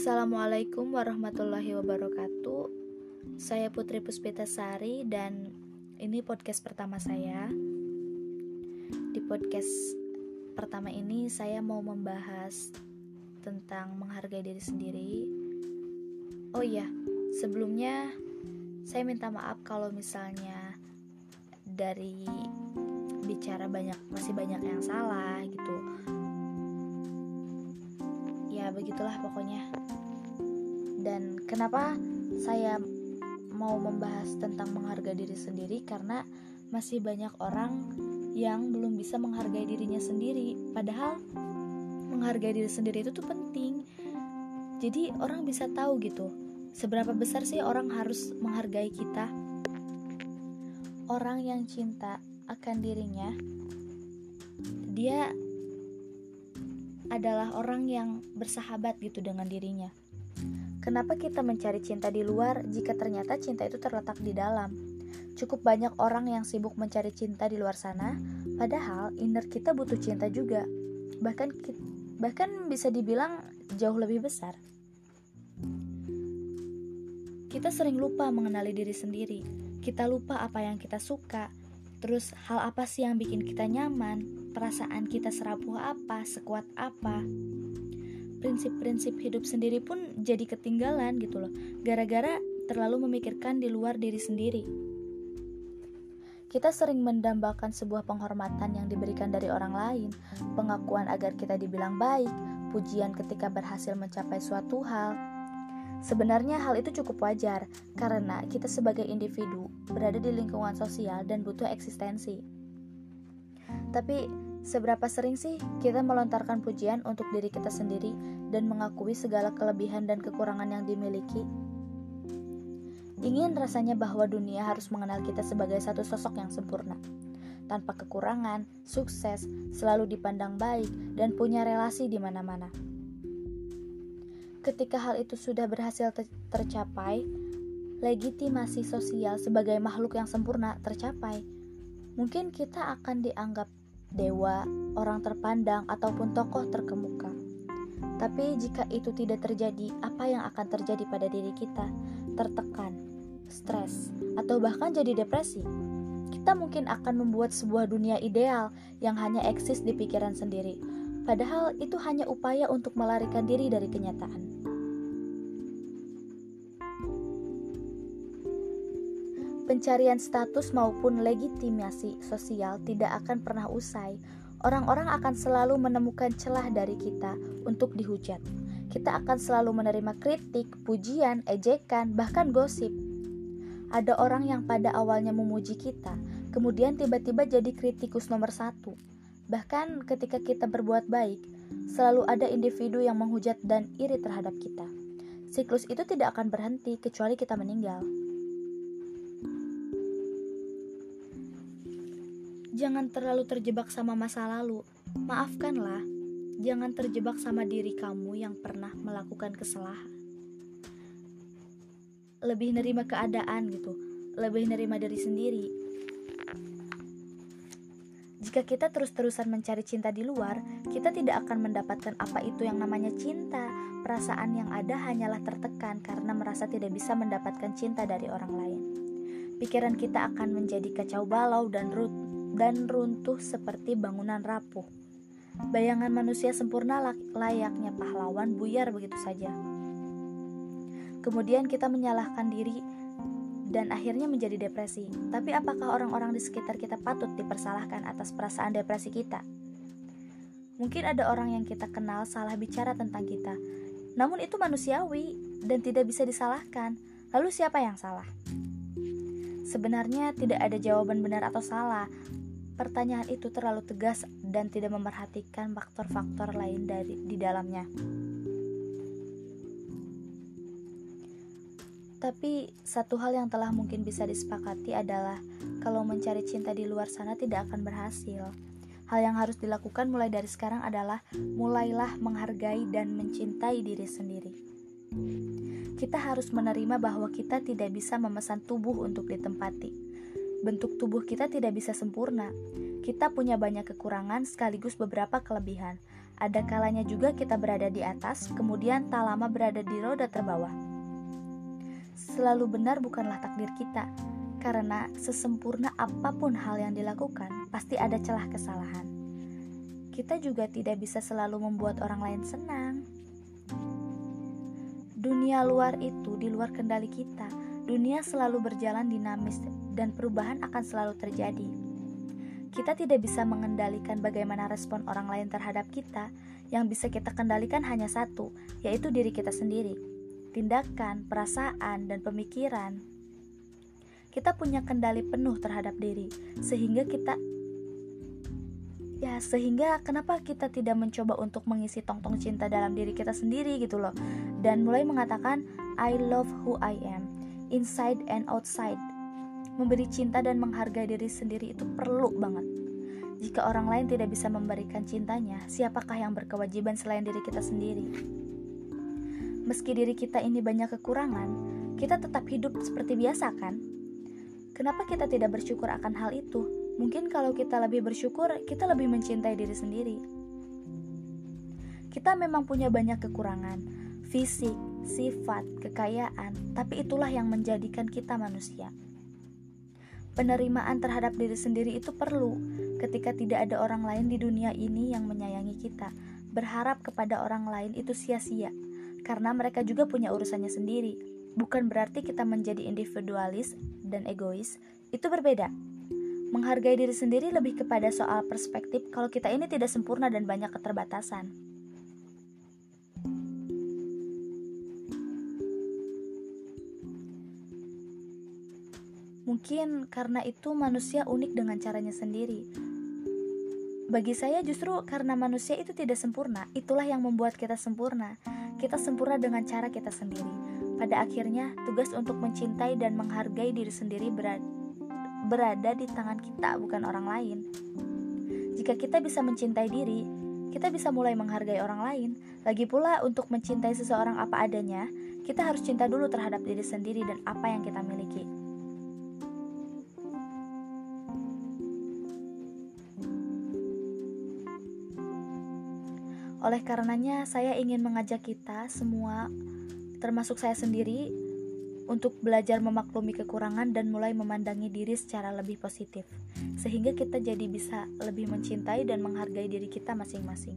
Assalamualaikum warahmatullahi wabarakatuh. Saya Putri Puspitasari dan ini podcast pertama saya. Di podcast pertama ini saya mau membahas tentang menghargai diri sendiri. Oh iya, sebelumnya saya minta maaf kalau misalnya dari bicara banyak masih banyak yang salah gitu begitulah pokoknya. Dan kenapa saya mau membahas tentang menghargai diri sendiri? Karena masih banyak orang yang belum bisa menghargai dirinya sendiri. Padahal menghargai diri sendiri itu tuh penting. Jadi orang bisa tahu gitu seberapa besar sih orang harus menghargai kita? Orang yang cinta akan dirinya dia adalah orang yang bersahabat gitu dengan dirinya. Kenapa kita mencari cinta di luar jika ternyata cinta itu terletak di dalam? Cukup banyak orang yang sibuk mencari cinta di luar sana, padahal inner kita butuh cinta juga. Bahkan bahkan bisa dibilang jauh lebih besar. Kita sering lupa mengenali diri sendiri. Kita lupa apa yang kita suka, Terus hal apa sih yang bikin kita nyaman? Perasaan kita serapuh apa? Sekuat apa? Prinsip-prinsip hidup sendiri pun jadi ketinggalan gitu loh. Gara-gara terlalu memikirkan di luar diri sendiri. Kita sering mendambakan sebuah penghormatan yang diberikan dari orang lain, pengakuan agar kita dibilang baik, pujian ketika berhasil mencapai suatu hal, Sebenarnya hal itu cukup wajar karena kita sebagai individu berada di lingkungan sosial dan butuh eksistensi. Tapi seberapa sering sih kita melontarkan pujian untuk diri kita sendiri dan mengakui segala kelebihan dan kekurangan yang dimiliki? Ingin rasanya bahwa dunia harus mengenal kita sebagai satu sosok yang sempurna, tanpa kekurangan, sukses, selalu dipandang baik, dan punya relasi di mana-mana. Ketika hal itu sudah berhasil ter tercapai, legitimasi sosial sebagai makhluk yang sempurna tercapai. Mungkin kita akan dianggap dewa, orang terpandang, ataupun tokoh terkemuka. Tapi jika itu tidak terjadi, apa yang akan terjadi pada diri kita? Tertekan, stres, atau bahkan jadi depresi. Kita mungkin akan membuat sebuah dunia ideal yang hanya eksis di pikiran sendiri, padahal itu hanya upaya untuk melarikan diri dari kenyataan. Pencarian status maupun legitimasi sosial tidak akan pernah usai. Orang-orang akan selalu menemukan celah dari kita untuk dihujat. Kita akan selalu menerima kritik, pujian, ejekan, bahkan gosip. Ada orang yang pada awalnya memuji kita, kemudian tiba-tiba jadi kritikus nomor satu. Bahkan ketika kita berbuat baik, selalu ada individu yang menghujat dan iri terhadap kita. Siklus itu tidak akan berhenti kecuali kita meninggal. Jangan terlalu terjebak sama masa lalu. Maafkanlah. Jangan terjebak sama diri kamu yang pernah melakukan kesalahan. Lebih nerima keadaan gitu. Lebih nerima diri sendiri. Jika kita terus-terusan mencari cinta di luar, kita tidak akan mendapatkan apa itu yang namanya cinta. Perasaan yang ada hanyalah tertekan karena merasa tidak bisa mendapatkan cinta dari orang lain. Pikiran kita akan menjadi kacau balau dan rut dan runtuh seperti bangunan rapuh. Bayangan manusia sempurna layaknya pahlawan buyar begitu saja. Kemudian kita menyalahkan diri dan akhirnya menjadi depresi. Tapi apakah orang-orang di sekitar kita patut dipersalahkan atas perasaan depresi kita? Mungkin ada orang yang kita kenal salah bicara tentang kita. Namun itu manusiawi dan tidak bisa disalahkan. Lalu siapa yang salah? Sebenarnya tidak ada jawaban benar atau salah. Pertanyaan itu terlalu tegas dan tidak memerhatikan faktor-faktor lain dari di dalamnya. Tapi satu hal yang telah mungkin bisa disepakati adalah kalau mencari cinta di luar sana tidak akan berhasil. Hal yang harus dilakukan mulai dari sekarang adalah mulailah menghargai dan mencintai diri sendiri. Kita harus menerima bahwa kita tidak bisa memesan tubuh untuk ditempati bentuk tubuh kita tidak bisa sempurna. Kita punya banyak kekurangan sekaligus beberapa kelebihan. Ada kalanya juga kita berada di atas, kemudian tak lama berada di roda terbawah. Selalu benar bukanlah takdir kita, karena sesempurna apa pun hal yang dilakukan, pasti ada celah kesalahan. Kita juga tidak bisa selalu membuat orang lain senang. Dunia luar itu di luar kendali kita. Dunia selalu berjalan dinamis dan perubahan akan selalu terjadi. Kita tidak bisa mengendalikan bagaimana respon orang lain terhadap kita. Yang bisa kita kendalikan hanya satu, yaitu diri kita sendiri. Tindakan, perasaan, dan pemikiran. Kita punya kendali penuh terhadap diri, sehingga kita ya sehingga kenapa kita tidak mencoba untuk mengisi tong-tong cinta dalam diri kita sendiri gitu loh. Dan mulai mengatakan I love who I am inside and outside. Memberi cinta dan menghargai diri sendiri itu perlu banget. Jika orang lain tidak bisa memberikan cintanya siapakah yang berkewajiban selain diri kita sendiri? Meski diri kita ini banyak kekurangan kita tetap hidup seperti biasa kan? Kenapa kita tidak bersyukur akan hal itu Mungkin kalau kita lebih bersyukur, kita lebih mencintai diri sendiri. Kita memang punya banyak kekurangan, fisik, sifat, kekayaan, tapi itulah yang menjadikan kita manusia. Penerimaan terhadap diri sendiri itu perlu ketika tidak ada orang lain di dunia ini yang menyayangi kita. Berharap kepada orang lain itu sia-sia, karena mereka juga punya urusannya sendiri. Bukan berarti kita menjadi individualis dan egois, itu berbeda. Menghargai diri sendiri lebih kepada soal perspektif kalau kita ini tidak sempurna dan banyak keterbatasan. Mungkin karena itu manusia unik dengan caranya sendiri. Bagi saya justru karena manusia itu tidak sempurna, itulah yang membuat kita sempurna. Kita sempurna dengan cara kita sendiri. Pada akhirnya, tugas untuk mencintai dan menghargai diri sendiri berat berada di tangan kita, bukan orang lain. Jika kita bisa mencintai diri, kita bisa mulai menghargai orang lain. Lagi pula, untuk mencintai seseorang apa adanya, kita harus cinta dulu terhadap diri sendiri dan apa yang kita miliki. Oleh karenanya, saya ingin mengajak kita semua, termasuk saya sendiri, untuk belajar memaklumi kekurangan dan mulai memandangi diri secara lebih positif, sehingga kita jadi bisa lebih mencintai dan menghargai diri kita masing-masing.